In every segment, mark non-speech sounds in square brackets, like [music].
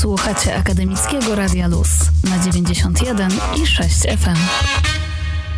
Słuchacie Akademickiego Radia Luz na 91 i 6 FM.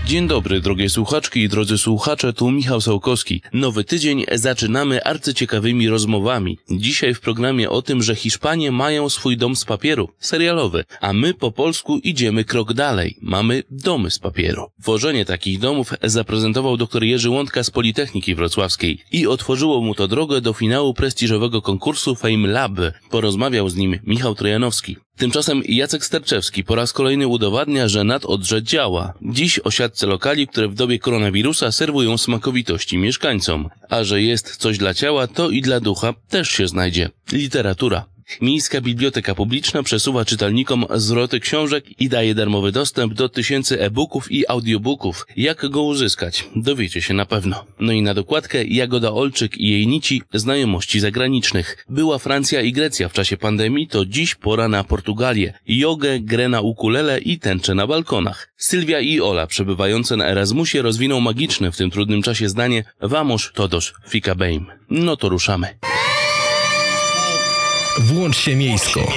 Dzień dobry, drogie słuchaczki i drodzy słuchacze, tu Michał Sałkowski. Nowy tydzień zaczynamy arcyciekawymi rozmowami. Dzisiaj w programie o tym, że Hiszpanie mają swój dom z papieru, serialowy, a my po polsku idziemy krok dalej. Mamy domy z papieru. Tworzenie takich domów zaprezentował dr Jerzy Łądka z Politechniki Wrocławskiej i otworzyło mu to drogę do finału prestiżowego konkursu Fame Lab. Porozmawiał z nim Michał Trojanowski. Tymczasem Jacek Sterczewski po raz kolejny udowadnia, że nadodrze działa. Dziś o siatce lokali, które w dobie koronawirusa serwują smakowitości mieszkańcom. A że jest coś dla ciała, to i dla ducha też się znajdzie. Literatura. Miejska Biblioteka Publiczna przesuwa czytelnikom zwroty książek i daje darmowy dostęp do tysięcy e-booków i audiobooków. Jak go uzyskać? Dowiecie się na pewno. No i na dokładkę Jagoda Olczyk i jej nici znajomości zagranicznych. Była Francja i Grecja w czasie pandemii, to dziś pora na Portugalię. Jogę, grę na ukulele i tęcze na balkonach. Sylwia i Ola przebywające na Erasmusie rozwiną magiczne w tym trudnym czasie zdanie Vamos todos fica bem. No to ruszamy. Włącz się miejsko.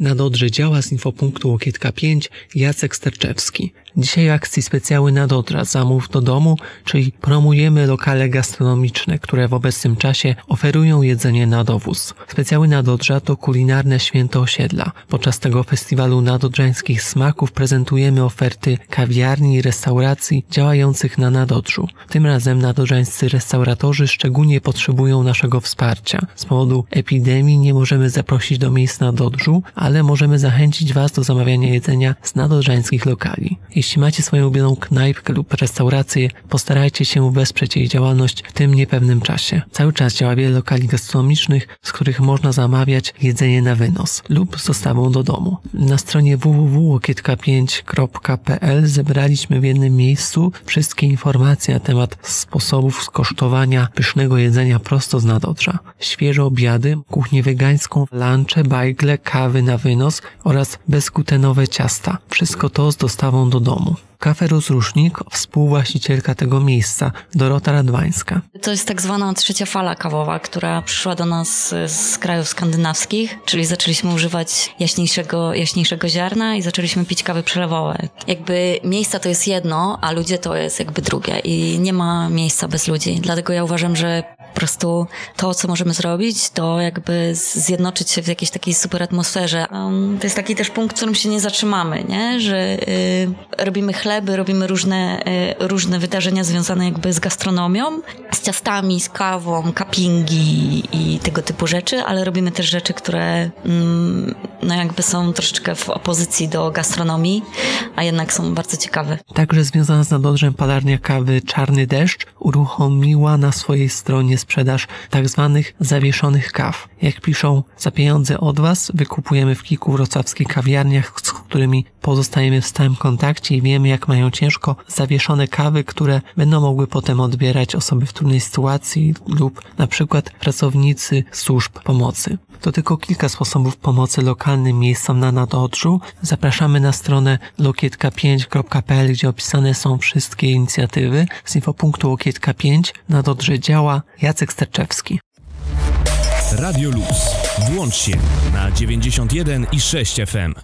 Na Dodrze działa z infopunktu Łokietka 5 Jacek Sterczewski. Dzisiaj akcji specjały na Dodra Zamów do domu, czyli promujemy lokale gastronomiczne, które w obecnym czasie oferują jedzenie na dowóz. Specjały na Dodrza to kulinarne święto osiedla. Podczas tego festiwalu nadodrzańskich smaków prezentujemy oferty kawiarni i restauracji działających na Nadodrzu. Tym razem nadodrzańscy restauratorzy szczególnie potrzebują naszego wsparcia. Z powodu epidemii nie możemy zaprosić do miejsc na Dodrzu, ale możemy zachęcić Was do zamawiania jedzenia z nadodrzańskich lokali. Jeśli macie swoją ulubioną knajpkę lub restaurację, postarajcie się wesprzeć jej działalność w tym niepewnym czasie. Cały czas działa wiele lokali gastronomicznych, z których można zamawiać jedzenie na wynos lub z dostawą do domu. Na stronie www.łokietka5.pl zebraliśmy w jednym miejscu wszystkie informacje na temat sposobów skosztowania pysznego jedzenia prosto z nadodrza. Świeże obiady, kuchnię wegańską, lunche, bajgle, kawy na wynos oraz bezglutenowe ciasta. Wszystko to z dostawą do domu. Kafe Rozrusznik, współwłaścicielka tego miejsca, Dorota Radwańska. To jest tak zwana trzecia fala kawowa, która przyszła do nas z krajów skandynawskich, czyli zaczęliśmy używać jaśniejszego, jaśniejszego ziarna i zaczęliśmy pić kawy przelewowe. Jakby miejsca to jest jedno, a ludzie to jest jakby drugie i nie ma miejsca bez ludzi. Dlatego ja uważam, że po prostu to, co możemy zrobić, to jakby zjednoczyć się w jakiejś takiej super atmosferze. Um, to jest taki też punkt, w którym się nie zatrzymamy, nie? że y, robimy chleb chleby, robimy różne, e, różne wydarzenia związane jakby z gastronomią, z ciastami, z kawą, cuppingi i tego typu rzeczy, ale robimy też rzeczy, które mm, no jakby są troszeczkę w opozycji do gastronomii, a jednak są bardzo ciekawe. Także związana z nadodrzem palarnia kawy Czarny Deszcz uruchomiła na swojej stronie sprzedaż tak zwanych zawieszonych kaw. Jak piszą, za pieniądze od Was wykupujemy w kilku wrocławskich kawiarniach, z którymi pozostajemy w stałym kontakcie i wiemy, jak mają ciężko zawieszone kawy, które będą mogły potem odbierać osoby w trudnej sytuacji lub na przykład pracownicy służb pomocy. To tylko kilka sposobów pomocy lokalnym miejscom na nadodrzu. Zapraszamy na stronę lokietka5.pl, gdzie opisane są wszystkie inicjatywy. Z infopunktu Lokietka 5 na Dodrze działa Jacek Sterczewski. Radio Luz. Włącz się na 91 i 6 FM.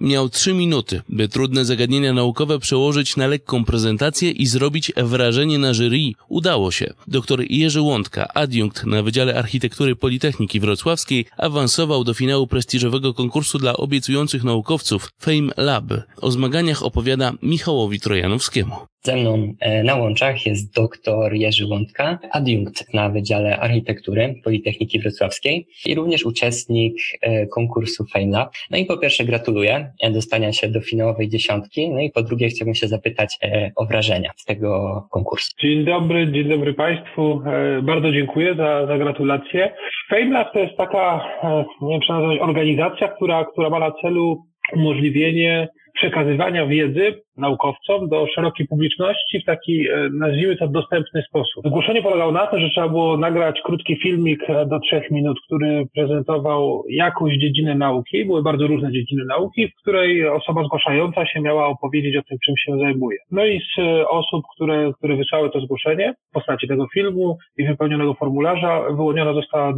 Miał trzy minuty, by trudne zagadnienia naukowe przełożyć na lekką prezentację i zrobić wrażenie na jury. Udało się. Doktor Jerzy Łądka, adiunkt na Wydziale Architektury Politechniki Wrocławskiej, awansował do finału prestiżowego konkursu dla obiecujących naukowców Fame Lab. O zmaganiach opowiada Michałowi Trojanowskiemu. Ze mną e, na łączach jest dr Jerzy Łądka, adiunkt na Wydziale Architektury Politechniki Wrocławskiej i również uczestnik e, konkursu FameLab. No i po pierwsze gratuluję e, dostania się do finałowej dziesiątki, no i po drugie chciałbym się zapytać o wrażenia z tego konkursu. Dzień dobry, dzień dobry Państwu. Bardzo dziękuję za, za gratulacje. FameLab to jest taka, nie wiem, organizacja, która, która ma na celu umożliwienie przekazywania wiedzy naukowcom, do szerokiej publiczności w taki, nazwijmy to, dostępny sposób. Zgłoszenie polegało na tym, że trzeba było nagrać krótki filmik do trzech minut, który prezentował jakąś dziedzinę nauki. Były bardzo różne dziedziny nauki, w której osoba zgłaszająca się miała opowiedzieć o tym, czym się zajmuje. No i z osób, które, które wysłały to zgłoszenie w postaci tego filmu i wypełnionego formularza, wyłoniona została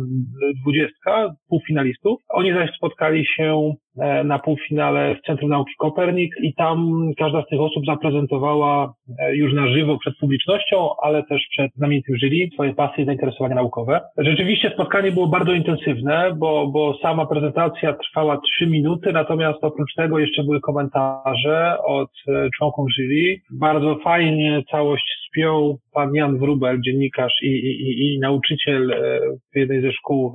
dwudziestka półfinalistów. Oni zaś spotkali się E, na półfinale w Centrum Nauki Kopernik i tam każda z tych osób zaprezentowała e, już na żywo przed publicznością, ale też przed znamienitym jury swoje pasje i zainteresowania naukowe. Rzeczywiście spotkanie było bardzo intensywne, bo, bo sama prezentacja trwała trzy minuty, natomiast oprócz tego jeszcze były komentarze od e, członków jury. Bardzo fajnie całość spiął pan Jan Wrubel, dziennikarz i, i, i nauczyciel w jednej ze szkół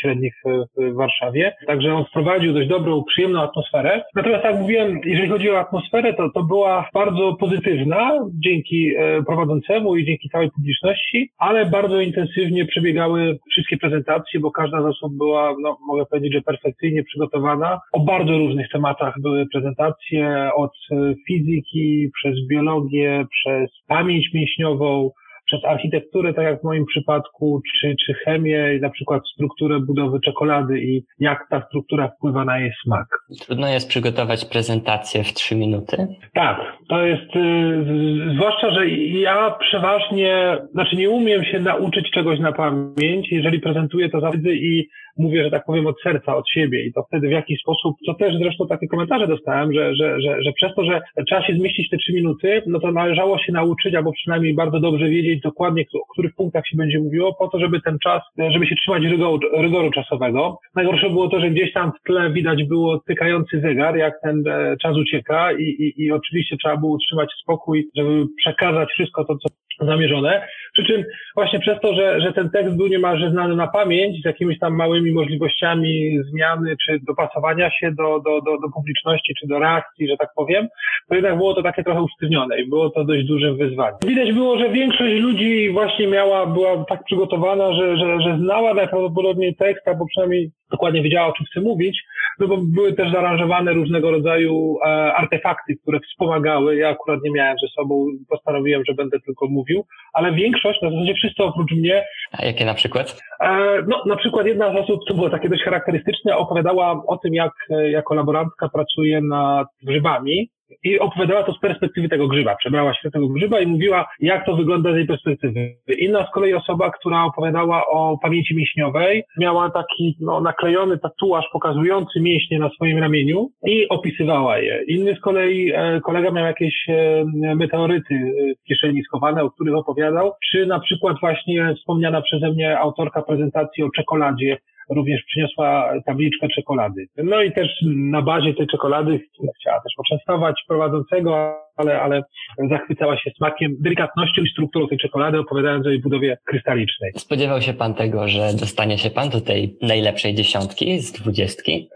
średnich w Warszawie. Także on wprowadził dość dobrą przyjemną atmosferę. Natomiast jak mówiłem, jeżeli chodzi o atmosferę, to, to była bardzo pozytywna dzięki e, prowadzącemu i dzięki całej publiczności, ale bardzo intensywnie przebiegały wszystkie prezentacje, bo każda z osób była, no, mogę powiedzieć, że perfekcyjnie przygotowana. O bardzo różnych tematach były prezentacje, od e, fizyki, przez biologię, przez pamięć mięśniową, przez architekturę, tak jak w moim przypadku, czy, czy chemię, na przykład strukturę budowy czekolady i jak ta struktura wpływa na jej smak. Trudno jest przygotować prezentację w trzy minuty? Tak, to jest, y, zwłaszcza, że ja przeważnie, znaczy nie umiem się nauczyć czegoś na pamięć, jeżeli prezentuję to zawsze i mówię, że tak powiem, od serca, od siebie i to wtedy w jakiś sposób, co też zresztą takie komentarze dostałem, że, że, że, że przez to, że trzeba się zmieścić te trzy minuty, no to należało się nauczyć, albo przynajmniej bardzo dobrze wiedzieć dokładnie, o których punktach się będzie mówiło, po to, żeby ten czas, żeby się trzymać rygoru, rygoru czasowego. Najgorsze było to, że gdzieś tam w tle widać było tykający zegar, jak ten e, czas ucieka i, i, i oczywiście trzeba było utrzymać spokój, żeby przekazać wszystko to, co zamierzone. Przy czym właśnie przez to, że, że ten tekst był niemalże znany na pamięć, z jakimiś tam małymi możliwościami zmiany czy dopasowania się do, do, do, do publiczności czy do reakcji, że tak powiem, to jednak było to takie trochę usztywnione i było to dość dużym wyzwaniem. Widać było, że większość ludzi właśnie miała, była tak przygotowana, że, że, że znała najprawdopodobniej tekst, albo przynajmniej dokładnie wiedziała, o czym chce mówić, no bo były też zaaranżowane różnego rodzaju e, artefakty, które wspomagały. Ja akurat nie miałem ze sobą, postanowiłem, że będę tylko mówił, ale większość, na zasadzie wszyscy oprócz mnie. A jakie na przykład? E, no, na przykład jedna z osób, to było takie dość charakterystyczne, opowiadała o tym, jak e, jako laborantka pracuje nad grzybami i opowiadała to z perspektywy tego grzyba. Przebrała się tego grzyba i mówiła, jak to wygląda z jej perspektywy. Inna z kolei osoba, która opowiadała o pamięci mięśniowej, miała taki no, naklejony tatuaż pokazujący mięśnie na swoim ramieniu i opisywała je. Inny z kolei e, kolega miał jakieś e, meteoryty e, w kieszeni schowane, o których opowiadał, czy na przykład właśnie wspomniana przeze mnie autorka prezentacji o czekoladzie, również przyniosła tabliczkę czekolady. No i też na bazie tej czekolady chciała też poczęstować prowadzącego, ale, ale zachwycała się smakiem, delikatnością i strukturą tej czekolady, opowiadając o jej budowie krystalicznej. Spodziewał się pan tego, że dostanie się pan do tej najlepszej dziesiątki z dwudziestki?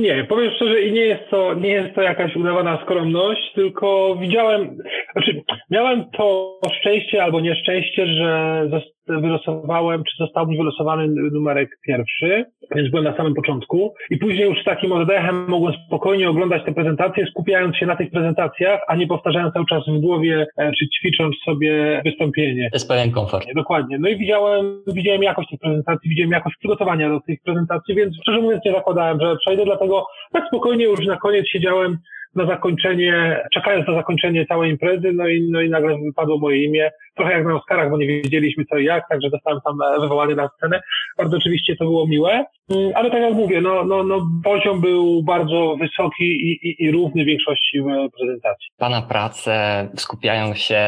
Nie, powiem szczerze, i nie jest to, nie jest to jakaś udawana skromność, tylko widziałem, znaczy miałem to szczęście albo nieszczęście, że wylosowałem, czy został mi wylosowany numerek pierwszy, więc byłem na samym początku i później już z takim oddechem mogłem spokojnie oglądać te prezentacje, skupiając się na tych prezentacjach, a nie powtarzając cały czas w głowie, e, czy ćwicząc sobie wystąpienie. To jest pewien komfort. Dokładnie. No i widziałem, widziałem jakość tych prezentacji, widziałem jakość przygotowania do tych prezentacji, więc szczerze mówiąc nie zakładałem, że przejdę, dlatego tak spokojnie już na koniec siedziałem na zakończenie, czekając na zakończenie całej imprezy, no i, no i nagle wypadło moje imię. Trochę jak na Oscarach, bo nie wiedzieliśmy co i jak, także zostałem tam e, wywołany na scenę. Bardzo oczywiście to było miłe, mm, ale tak jak mówię, no, no, no poziom był bardzo wysoki i, i, i równy większości prezentacji. Pana prace skupiają się,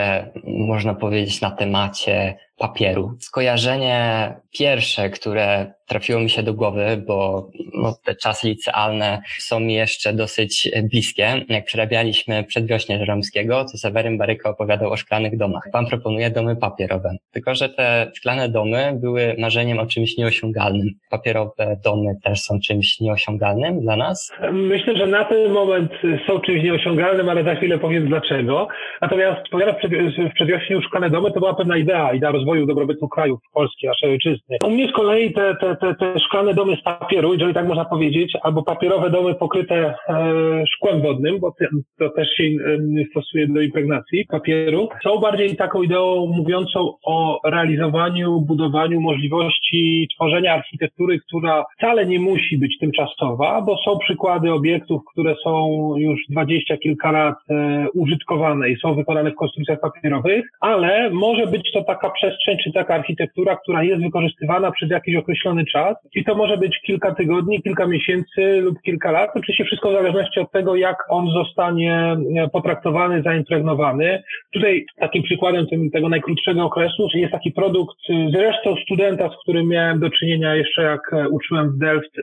można powiedzieć, na temacie papieru. Skojarzenie pierwsze, które trafiło mi się do głowy, bo no, te czasy licealne są mi jeszcze dosyć bliskie. Jak przerabialiśmy przedwiośnie Żeromskiego, to Seweryn Baryka opowiadał o szklanych domach. Pan proponuje domy papierowe. Tylko, że te szklane domy były marzeniem o czymś nieosiągalnym. Papierowe domy też są czymś nieosiągalnym dla nas? Myślę, że na ten moment są czymś nieosiągalnym, ale za chwilę powiem dlaczego. Natomiast ponieważ w przedwiośniu szklane domy to była pewna idea, idea rozwoju dobrobytu krajów Polski, naszej ojczyzny. U mnie z kolei te, te, te, te szklane domy z papieru, jeżeli tak można powiedzieć, albo papierowe domy pokryte e, szkłem wodnym, bo to też się e, stosuje do impregnacji papieru, są bardziej taką ideą mówiącą o realizowaniu, budowaniu możliwości tworzenia architektury, która wcale nie musi być tymczasowa, bo są przykłady obiektów, które są już dwadzieścia kilka lat e, użytkowane i są wykonane w konstrukcjach papierowych, ale może być to taka przestrzeń czy taka architektura, która jest wykorzystywana przez jakiś określony czas i to może być kilka tygodni, kilka miesięcy lub kilka lat. Oczywiście wszystko w zależności od tego, jak on zostanie e, potraktowany, zaimpregnowany. Tutaj takim przykładem tego najkrótszego okresu jest taki produkt zresztą studenta, z którym miałem do czynienia jeszcze jak e, uczyłem w Delft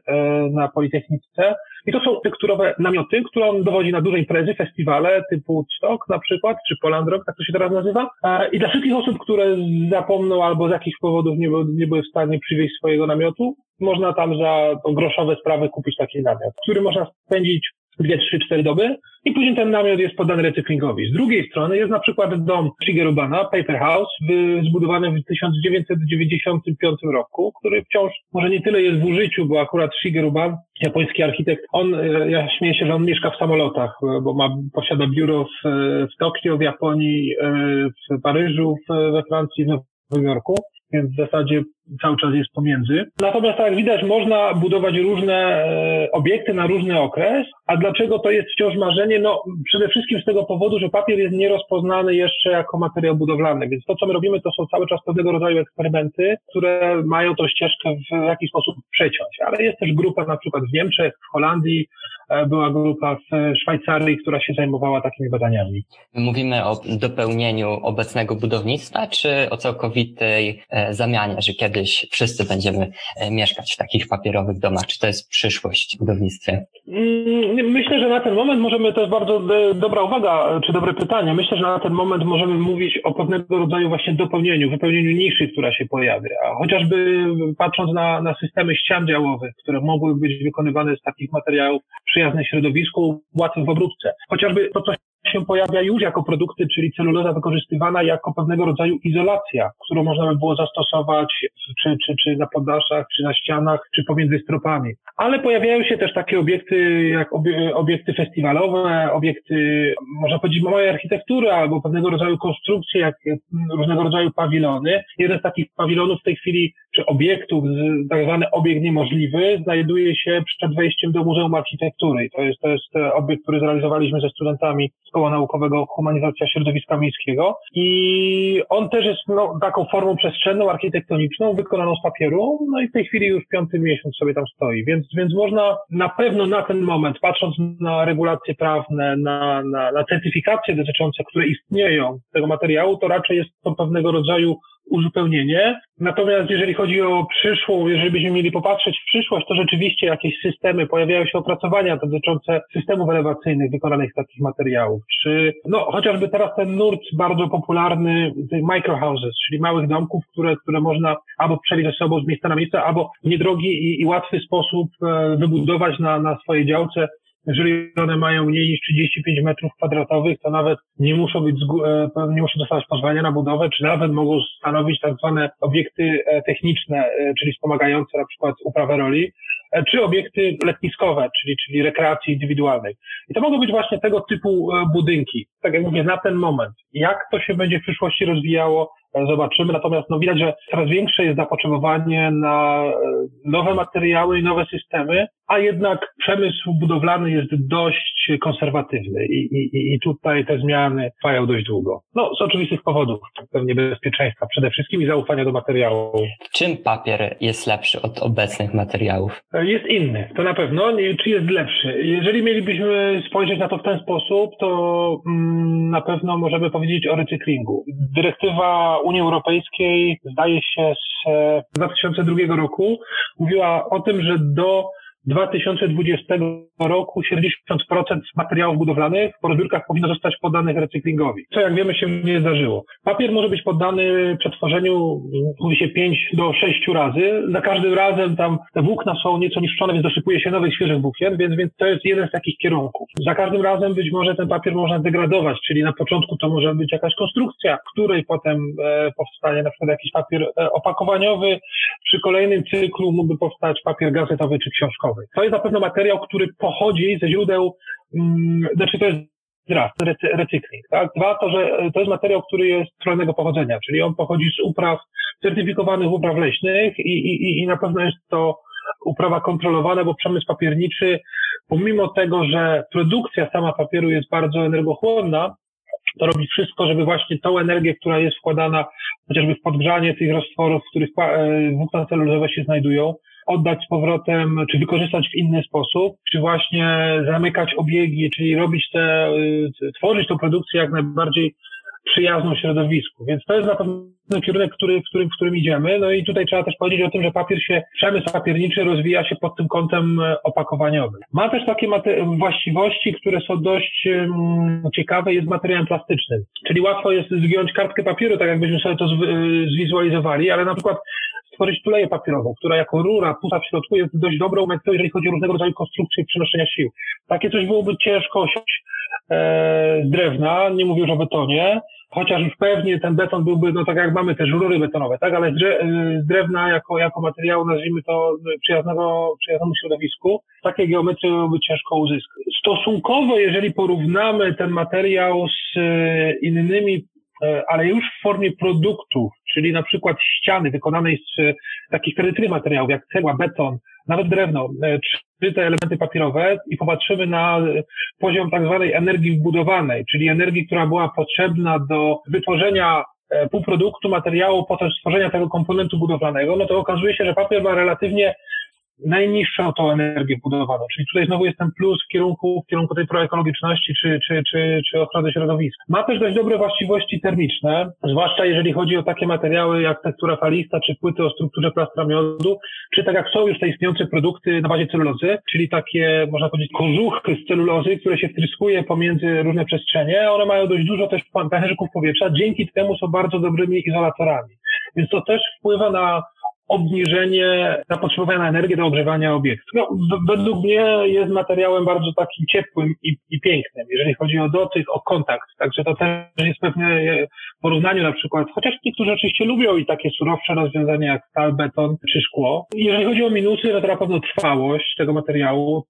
na Politechnice. I to są tekturowe namioty, które on dowodzi na duże imprezy, festiwale typu Stock na przykład, czy Poland Rock, tak to się teraz nazywa. E, I dla wszystkich osób, które zapomną albo z jakichś powodów nie, nie były w stanie przywieźć swojego namiotu, można tam za groszowe sprawy kupić taki namiot, który można spędzić dwie, trzy, cztery doby i później ten namiot jest poddany recyklingowi. Z drugiej strony jest na przykład dom Shigerubana, Paper House, zbudowany w 1995 roku, który wciąż może nie tyle jest w użyciu, bo akurat Shigeruban, japoński architekt, on, e, ja śmieję się, że on mieszka w samolotach, bo ma, posiada biuro w, w Tokio, w Japonii, e, w Paryżu, w, we Francji, w Nowym Jorku więc w zasadzie cały czas jest pomiędzy. Natomiast tak jak widać, można budować różne e, obiekty na różny okres. A dlaczego to jest wciąż marzenie? No przede wszystkim z tego powodu, że papier jest nierozpoznany jeszcze jako materiał budowlany. Więc to, co my robimy, to są cały czas pewnego rodzaju eksperymenty, które mają tą ścieżkę w jakiś sposób przeciąć. Ale jest też grupa na przykład w Niemczech, w Holandii, e, była grupa w Szwajcarii, która się zajmowała takimi badaniami. Mówimy o dopełnieniu obecnego budownictwa, czy o całkowitej e, zamianie, że kiedy kiedyś wszyscy będziemy e, mieszkać w takich papierowych domach? Czy to jest przyszłość w budownictwie? Mm, myślę, że na ten moment możemy, to jest bardzo e, dobra uwaga, czy dobre pytanie. Myślę, że na ten moment możemy mówić o pewnego rodzaju właśnie dopełnieniu, wypełnieniu niszy, która się pojawia. Chociażby patrząc na, na systemy ścian działowych, które mogły być wykonywane z takich materiałów przyjaznych środowisku, łatwych w obróbce. Chociażby to, co się pojawia już jako produkty, czyli celuloza wykorzystywana jako pewnego rodzaju izolacja, którą można by było zastosować czy, czy, czy na poddaszach, czy na ścianach, czy pomiędzy stropami. Ale pojawiają się też takie obiekty jak obiekty festiwalowe, obiekty, można powiedzieć, małej architektury albo pewnego rodzaju konstrukcje, jak różnego rodzaju pawilony. Jeden z takich pawilonów w tej chwili, czy obiektów, tak zwany obiekt niemożliwy, znajduje się przed wejściem do Muzeum Architektury. To jest, to jest obiekt, który zrealizowaliśmy ze studentami Koła Naukowego Humanizacja Środowiska Miejskiego. I on też jest no, taką formą przestrzenną, architektoniczną, wykonaną z papieru, no i w tej chwili już piąty miesiąc sobie tam stoi, więc, więc można na pewno na ten moment, patrząc na regulacje prawne, na, na, na certyfikacje dotyczące, które istnieją tego materiału, to raczej jest to pewnego rodzaju uzupełnienie. Natomiast jeżeli chodzi o przyszłą, jeżeli byśmy mieli popatrzeć w przyszłość, to rzeczywiście jakieś systemy, pojawiają się opracowania dotyczące systemów elewacyjnych wykonanych z takich materiałów, czy no chociażby teraz ten nurt bardzo popularny microhouses, czyli małych domków, które, które można albo przejść ze sobą z miejsca na miejsce, albo w niedrogi i, i łatwy sposób e, wybudować na, na swojej działce jeżeli one mają mniej niż 35 metrów kwadratowych, to nawet nie muszą być, e, nie muszą dostawać pozwolenia na budowę, czy nawet mogą stanowić tak zwane obiekty e, techniczne, e, czyli wspomagające na przykład uprawę roli, czy obiekty letniskowe, czyli, czyli rekreacji indywidualnej. I to mogą być właśnie tego typu budynki. Tak jak mówię, na ten moment. Jak to się będzie w przyszłości rozwijało, zobaczymy. Natomiast no, widać, że coraz większe jest zapotrzebowanie na e, nowe materiały i nowe systemy, a jednak przemysł budowlany jest dość konserwatywny i, i, i tutaj te zmiany trwają dość długo. No, z oczywistych powodów, pewnie bezpieczeństwa przede wszystkim i zaufania do materiału. Czym papier jest lepszy od obecnych materiałów? E, jest inny, to na pewno. Czy jest lepszy? Jeżeli mielibyśmy spojrzeć na to w ten sposób, to mm, na pewno możemy powiedzieć o recyklingu. Dyrektywa Unii Europejskiej, zdaje się z 2002 roku, mówiła o tym, że do 2020 roku 70% materiałów budowlanych po rozbiórkach powinno zostać poddanych recyklingowi, co jak wiemy się nie zdarzyło. Papier może być poddany przetworzeniu, mówi się 5 do 6 razy. Za każdym razem tam te włókna są nieco niszczone, więc dosypuje się nowych, świeżych włókien, więc, więc to jest jeden z takich kierunków. Za każdym razem być może ten papier można degradować, czyli na początku to może być jakaś konstrukcja, której potem e, powstanie na przykład jakiś papier e, opakowaniowy, przy kolejnym cyklu mógłby powstać papier gazetowy czy książkowy. To jest na pewno materiał, który pochodzi ze źródeł, mm, znaczy to jest raz, recykling, tak? Dwa, to, że to jest materiał, który jest trwalnego pochodzenia, czyli on pochodzi z upraw, certyfikowanych upraw leśnych i, i, i na pewno jest to uprawa kontrolowana, bo przemysł papierniczy, pomimo tego, że produkcja sama papieru jest bardzo energochłonna, to robi wszystko, żeby właśnie tą energię, która jest wkładana chociażby w podgrzanie tych roztworów, w których e, włókna celulozowe się znajdują, oddać z powrotem, czy wykorzystać w inny sposób, czy właśnie zamykać obiegi, czyli robić te, y, tworzyć tą produkcję jak najbardziej przyjazną środowisku. Więc to jest na pewno kierunek, który, w, którym, w którym idziemy. No i tutaj trzeba też powiedzieć o tym, że papier się, przemysł papierniczy rozwija się pod tym kątem e, opakowaniowym. Ma też takie właściwości, które są dość um, ciekawe, jest materiałem plastycznym. Czyli łatwo jest zgiąć kartkę papieru, tak jakbyśmy sobie to zwizualizowali, ale na przykład stworzyć tuleję papierową, która jako rura pusta w środku jest dość dobrą metodą, jeżeli chodzi o różnego rodzaju konstrukcje i przenoszenia sił. Takie coś byłoby ciężko osiągnąć e, z drewna, nie mówię już o betonie, chociaż już pewnie ten beton byłby, no tak jak mamy też rury betonowe, tak, ale z drewna jako, jako materiału, nazwijmy to przyjaznego, przyjaznemu środowisku, takie geometry byłoby ciężko uzyskać. Stosunkowo, jeżeli porównamy ten materiał z e, innymi ale już w formie produktów, czyli na przykład ściany wykonanej z takich tradycyjnych materiałów, jak cegła, beton, nawet drewno, e, czy te elementy papierowe i popatrzymy na poziom tak zwanej energii wbudowanej, czyli energii, która była potrzebna do wytworzenia półproduktu, materiału, potem stworzenia tego komponentu budowlanego, no to okazuje się, że papier ma relatywnie najniższą tą energię budowaną. Czyli tutaj znowu jest ten plus w kierunku, w kierunku tej proekologiczności czy, czy, czy, czy ochrony środowiska. Ma też dość dobre właściwości termiczne, zwłaszcza jeżeli chodzi o takie materiały jak tekstura falista, czy płyty o strukturze plastra miodu, czy tak jak są już te istniejące produkty na bazie celulozy, czyli takie, można powiedzieć, kożuchy z celulozy, które się wtryskuje pomiędzy różne przestrzenie. One mają dość dużo też pęcherzyków powietrza, dzięki temu są bardzo dobrymi izolatorami. Więc to też wpływa na obniżenie zapotrzebowania na energię do ogrzewania obiektu. No, według mnie jest materiałem bardzo takim ciepłym i, i, pięknym, jeżeli chodzi o dotyk, o kontakt. Także to też jest pewne w porównaniu na przykład, chociaż niektórzy oczywiście lubią i takie surowsze rozwiązania jak stal, beton czy szkło. Jeżeli chodzi o minusy, to na pewno trwałość tego materiału,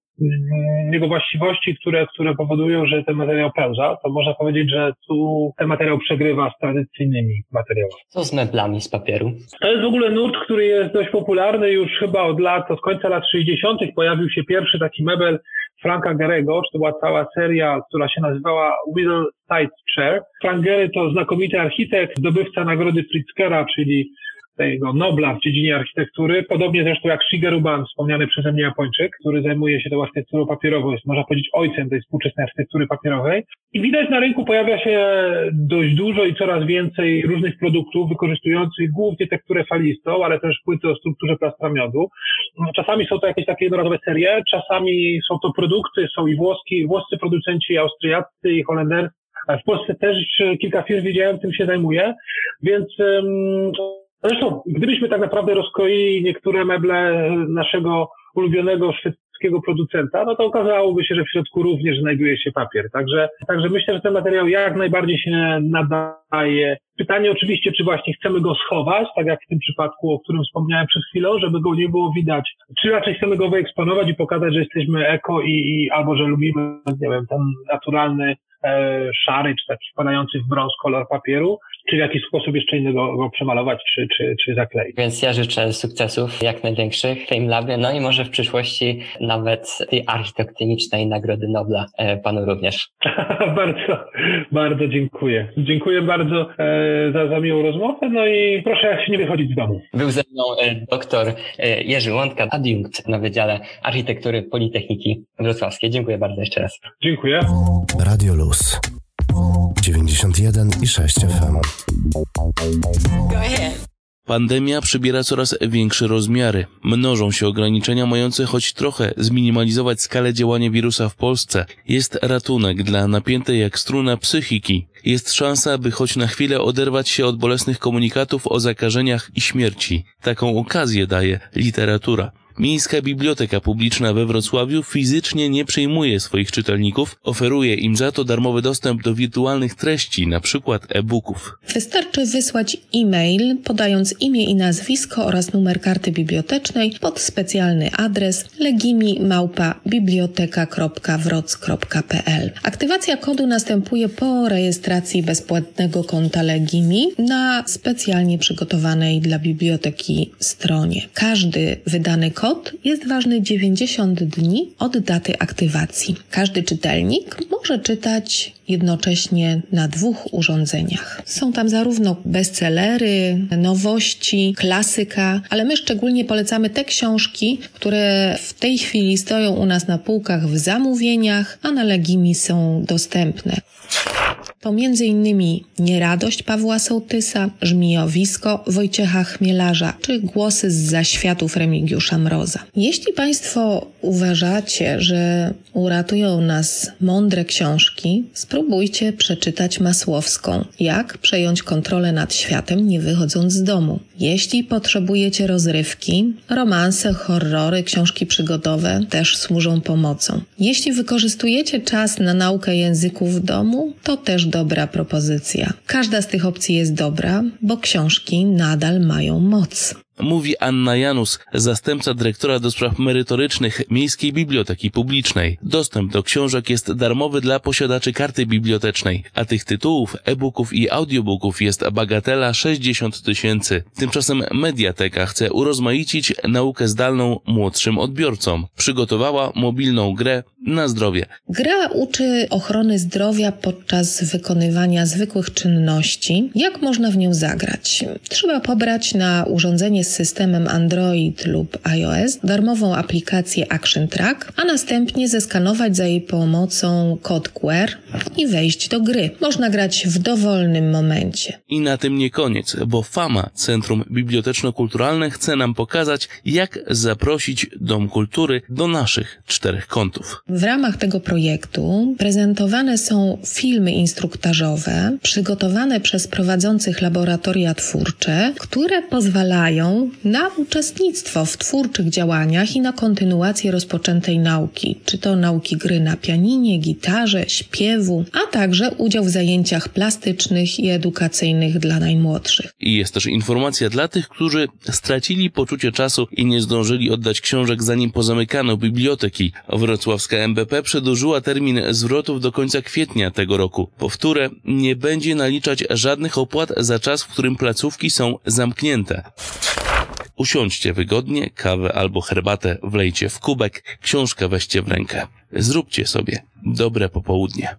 jego właściwości, które, które powodują, że ten materiał pełza, to można powiedzieć, że tu ten materiał przegrywa z tradycyjnymi materiałami. Co z meblami z papieru? To jest w ogóle nurt, który jest dość popularny już chyba od lat, od końca lat 60. pojawił się pierwszy taki mebel Franka Gerego, to była cała seria, która się nazywała Whittle Side Chair. Frank Gery to znakomity architekt, zdobywca nagrody Pritzkera, czyli tego Nobla w dziedzinie architektury, podobnie zresztą jak Shigeru Ban, wspomniany przeze mnie Japończyk, który zajmuje się tą architekturą papierową, jest można powiedzieć ojcem tej współczesnej architektury papierowej. I widać na rynku pojawia się dość dużo i coraz więcej różnych produktów wykorzystujących głównie tekturę falistą, ale też płyty o strukturze plastra miodu. Czasami są to jakieś takie jednorazowe serie, czasami są to produkty, są i włoski, włoscy producenci, austriaccy, i holenderscy, w Polsce też kilka firm widziałem, tym się zajmuje, więc Zresztą, gdybyśmy tak naprawdę rozkroili niektóre meble naszego ulubionego szwedzkiego producenta, no to okazałoby się, że w środku również znajduje się papier. Także, także myślę, że ten materiał jak najbardziej się nadaje. Pytanie oczywiście, czy właśnie chcemy go schować, tak jak w tym przypadku, o którym wspomniałem przed chwilą, żeby go nie było widać, czy raczej chcemy go wyeksponować i pokazać, że jesteśmy eko i, i albo że lubimy, nie wiem, ten naturalny e, szary, czy taki wpadający w brąz kolor papieru, czy w jakiś sposób jeszcze innego go przemalować, czy, czy, czy zakleić. Więc ja życzę sukcesów jak największych w Labie, no i może w przyszłości nawet tej architektonicznej Nagrody Nobla e, panu również. [laughs] bardzo, bardzo dziękuję. Dziękuję bardzo e, za, za miłą rozmowę, no i proszę się nie wychodzić z domu. Był ze mną e, doktor e, Jerzy Łądka, adiunkt na Wydziale Architektury Politechniki Wrocławskiej. Dziękuję bardzo jeszcze raz. Dziękuję. Radio Luz 91 i 6 FM. Go ahead. Pandemia przybiera coraz większe rozmiary. Mnożą się ograniczenia mające choć trochę zminimalizować skalę działania wirusa w Polsce. Jest ratunek dla napiętej jak struna psychiki. Jest szansa, by choć na chwilę oderwać się od bolesnych komunikatów o zakażeniach i śmierci. Taką okazję daje literatura. Miejska Biblioteka Publiczna we Wrocławiu fizycznie nie przyjmuje swoich czytelników, oferuje im za to darmowy dostęp do wirtualnych treści, np. e-booków. Wystarczy wysłać e-mail, podając imię i nazwisko oraz numer karty bibliotecznej pod specjalny adres legimi.biblioteka.wroc.pl. Aktywacja kodu następuje po rejestracji bezpłatnego konta Legimi na specjalnie przygotowanej dla biblioteki stronie. Każdy wydany kod kod jest ważny 90 dni od daty aktywacji. Każdy czytelnik może czytać jednocześnie na dwóch urządzeniach. Są tam zarówno bestsellery, nowości, klasyka, ale my szczególnie polecamy te książki, które w tej chwili stoją u nas na półkach w zamówieniach, a na Legimi są dostępne. To m.in. Nieradość Pawła Sołtysa, Żmijowisko Wojciecha Chmielarza czy Głosy z zaświatów Remigiusza Mroza. Jeśli Państwo uważacie, że uratują nas mądre książki, spróbujcie przeczytać Masłowską Jak przejąć kontrolę nad światem nie wychodząc z domu. Jeśli potrzebujecie rozrywki, romanse, horrory, książki przygodowe też służą pomocą. Jeśli wykorzystujecie czas na naukę języków w domu, to też dobra propozycja. Każda z tych opcji jest dobra, bo książki nadal mają moc. Mówi Anna Janus, zastępca dyrektora do spraw merytorycznych Miejskiej Biblioteki Publicznej. Dostęp do książek jest darmowy dla posiadaczy karty bibliotecznej, a tych tytułów, e-booków i audiobooków jest bagatela 60 tysięcy. Tymczasem Mediateka chce urozmaicić naukę zdalną młodszym odbiorcom. Przygotowała mobilną grę na zdrowie. Gra uczy ochrony zdrowia podczas wykonywania zwykłych czynności. Jak można w nią zagrać? Trzeba pobrać na urządzenie z systemem Android lub iOS darmową aplikację Action Track, a następnie zeskanować za jej pomocą kod QR i wejść do gry. Można grać w dowolnym momencie. I na tym nie koniec, bo FAMA, Centrum Biblioteczno-Kulturalne, chce nam pokazać, jak zaprosić Dom Kultury do naszych czterech kątów. W ramach tego projektu prezentowane są filmy instruktażowe przygotowane przez prowadzących laboratoria twórcze, które pozwalają na uczestnictwo w twórczych działaniach i na kontynuację rozpoczętej nauki, czy to nauki gry na pianinie, gitarze, śpiewu, a także udział w zajęciach plastycznych i edukacyjnych dla najmłodszych. I jest też informacja dla tych, którzy stracili poczucie czasu i nie zdążyli oddać książek zanim pozamykano biblioteki. Wrocławska MBP przedłużyła termin zwrotów do końca kwietnia tego roku. Powtórę, nie będzie naliczać żadnych opłat za czas, w którym placówki są zamknięte. Usiądźcie wygodnie, kawę albo herbatę wlejcie w kubek, książkę weźcie w rękę. Zróbcie sobie dobre popołudnie.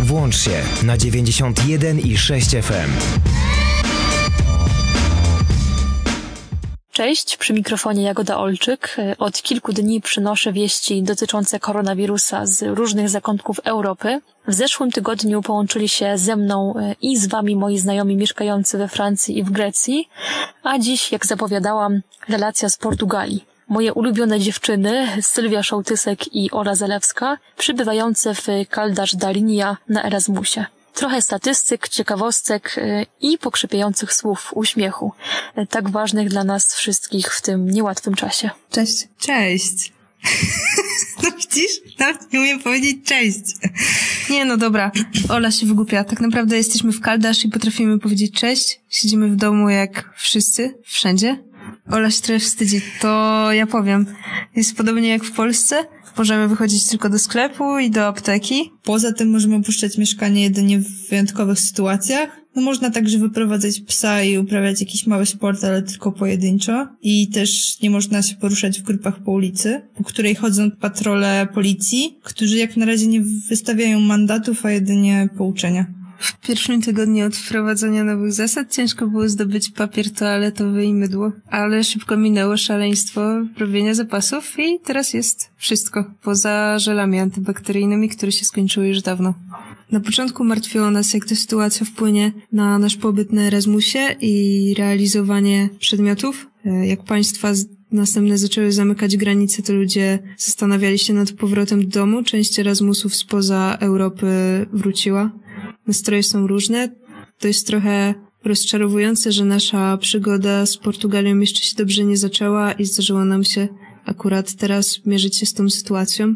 Włącz się na 91 i 6 FM. Cześć, przy mikrofonie Jagoda Olczyk. Od kilku dni przynoszę wieści dotyczące koronawirusa z różnych zakątków Europy. W zeszłym tygodniu połączyli się ze mną i z wami moi znajomi mieszkający we Francji i w Grecji, a dziś, jak zapowiadałam, relacja z Portugalii. Moje ulubione dziewczyny, Sylwia Szołtysek i Ola Zalewska, przybywające w Kaldarz Dalinia na Erasmusie. Trochę statystyk, ciekawostek y, i pokrzepiających słów uśmiechu, y, tak ważnych dla nas wszystkich w tym niełatwym czasie. Cześć. Cześć. [laughs] No widzisz? Nawet nie umiem powiedzieć cześć. Nie, no dobra. Ola się wygłupia. Tak naprawdę jesteśmy w Kaldasz i potrafimy powiedzieć cześć. Siedzimy w domu jak wszyscy, wszędzie. Ola się trochę wstydzi. To ja powiem. Jest podobnie jak w Polsce. Możemy wychodzić tylko do sklepu i do apteki. Poza tym możemy opuszczać mieszkanie jedynie w wyjątkowych sytuacjach. No można także wyprowadzać psa i uprawiać jakiś mały sport, ale tylko pojedynczo. I też nie można się poruszać w grupach po ulicy, po której chodzą patrole policji, którzy jak na razie nie wystawiają mandatów, a jedynie pouczenia. W pierwszym tygodniu od wprowadzenia nowych zasad ciężko było zdobyć papier toaletowy i mydło, ale szybko minęło szaleństwo robienia zapasów i teraz jest wszystko, poza żelami antybakteryjnymi, które się skończyły już dawno. Na początku martwiło nas, jak ta sytuacja wpłynie na nasz pobyt na Erasmusie i realizowanie przedmiotów. E, Jak państwa następne zaczęły zamykać granice, to ludzie zastanawiali się nad powrotem do domu. Część Erasmusów spoza Europy wróciła. Nastroje są różne. To jest trochę rozczarowujące, że nasza przygoda z Portugalią jeszcze się dobrze nie zaczęła i zdarzyło nam się akurat teraz mierzyć się z tą sytuacją,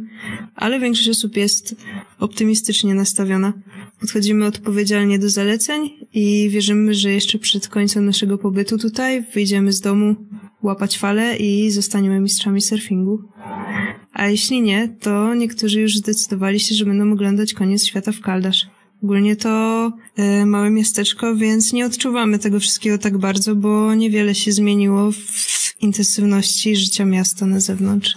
ale większość osób jest optymistycznie nastawiona. Podchodzimy odpowiedzialnie do zaleceń i wierzymy, że jeszcze przed końcem naszego pobytu tutaj wyjdziemy z domu łapać fale i zostaniemy mistrzami surfingu. A jeśli nie, to niektórzy już zdecydowali się, że będą oglądać koniec świata w Kaldasz. Ogólnie to e, małe miasteczko, więc nie odczuwamy tego wszystkiego tak bardzo, bo niewiele się zmieniło w intensywności życia miasta na zewnątrz.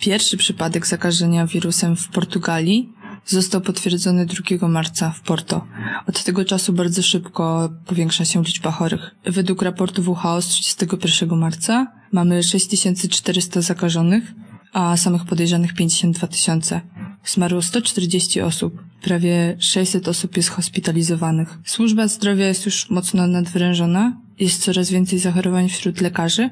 Pierwszy przypadek zakażenia wirusem w Portugalii został potwierdzony 2 marca w Porto. Od tego czasu bardzo szybko powiększa się liczba chorych. Według raportu WHO z 31 marca mamy 6400 zakażonych, a samych podejrzanych 52 tysiące. Zmarło 140 osób. Prawie 600 osób jest hospitalizowanych. Służba zdrowia jest już mocno nadwyrężona. Jest coraz więcej zachorowań wśród lekarzy.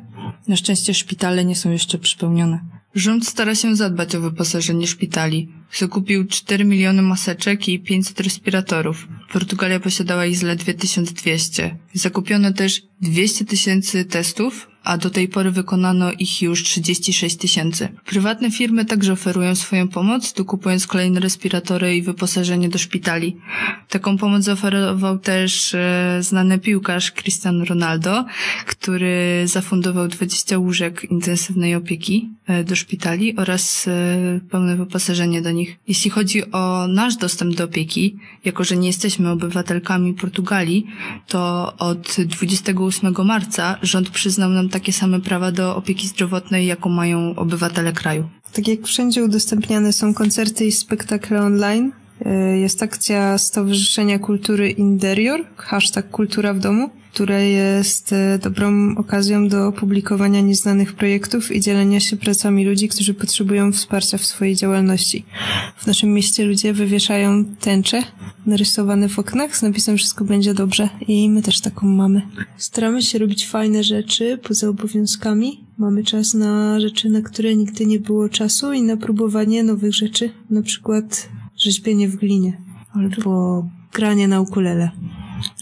Na szczęście szpitale nie są jeszcze przepełnione. Rząd stara się zadbać o wyposażenie szpitali. Zakupił 4 miliony maseczek i 500 respiratorów. Portugalia posiadała ich zaledwie 1200. Zakupiono też 200 tysięcy testów, a do tej pory wykonano ich już 36 tysięcy. Prywatne firmy także oferują swoją pomoc, dokupując kolejne respiratory i wyposażenie do szpitali. Taką pomoc zaoferował też e, znany piłkarz Cristiano Ronaldo, który zafundował 20 łóżek intensywnej opieki e, do szpitali oraz e, pełne wyposażenie do nich. Jeśli chodzi o nasz dostęp do opieki, jako że nie jesteśmy obywatelkami Portugalii, to od 28 marca rząd przyznał nam takie same prawa do opieki zdrowotnej, jaką mają obywatele kraju. Tak jak wszędzie udostępniane są koncerty i spektakle online, jest akcja Stowarzyszenia Kultury Interior, hashtag Kultura w Domu, która jest e, dobrą okazją do publikowania nieznanych projektów i dzielenia się pracami ludzi, którzy potrzebują wsparcia w swojej działalności. W naszym mieście ludzie wywieszają tęcze narysowane w oknach z napisem Wszystko będzie dobrze i my też taką mamy. Staramy się robić fajne rzeczy poza obowiązkami. Mamy czas na rzeczy, na które nigdy nie było czasu i na próbowanie nowych rzeczy, na przykład rzeźbienie w glinie albo granie na ukulele.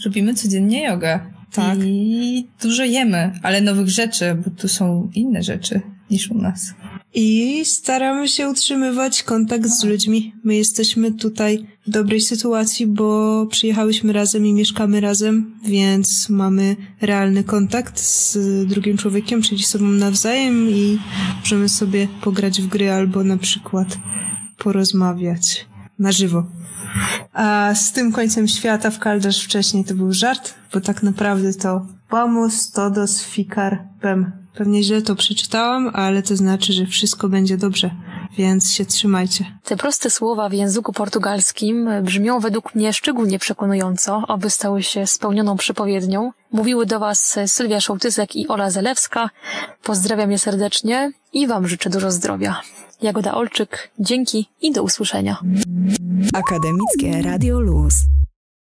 Robimy codziennie jogę. Tak. I dużo jemy, ale nowych rzeczy, bo tu są inne rzeczy niż u nas. I staramy się utrzymywać kontakt z ludźmi. My jesteśmy tutaj w dobrej sytuacji, bo przyjechałyśmy razem i mieszkamy razem, więc mamy realny kontakt z drugim człowiekiem, czyli sobą nawzajem i możemy sobie pograć w gry albo na przykład porozmawiać na żywo. A z tym końcem świata w Kaldasz wcześniej to był żart, bo tak naprawdę to vamos todos ficar bem. Pewnie źle to przeczytałam, ale to znaczy, że wszystko będzie dobrze, więc się trzymajcie. Te proste słowa w języku portugalskim brzmią według mnie szczególnie przekonująco, aby stały się spełnioną przypowiednią. Mówiły do Was Sylwia Szołtysek i Ola Zelewska. Pozdrawiam je serdecznie i Wam życzę dużo zdrowia. Jagoda Olczyk, dzięki i do usłyszenia. Akademickie Radio Luz.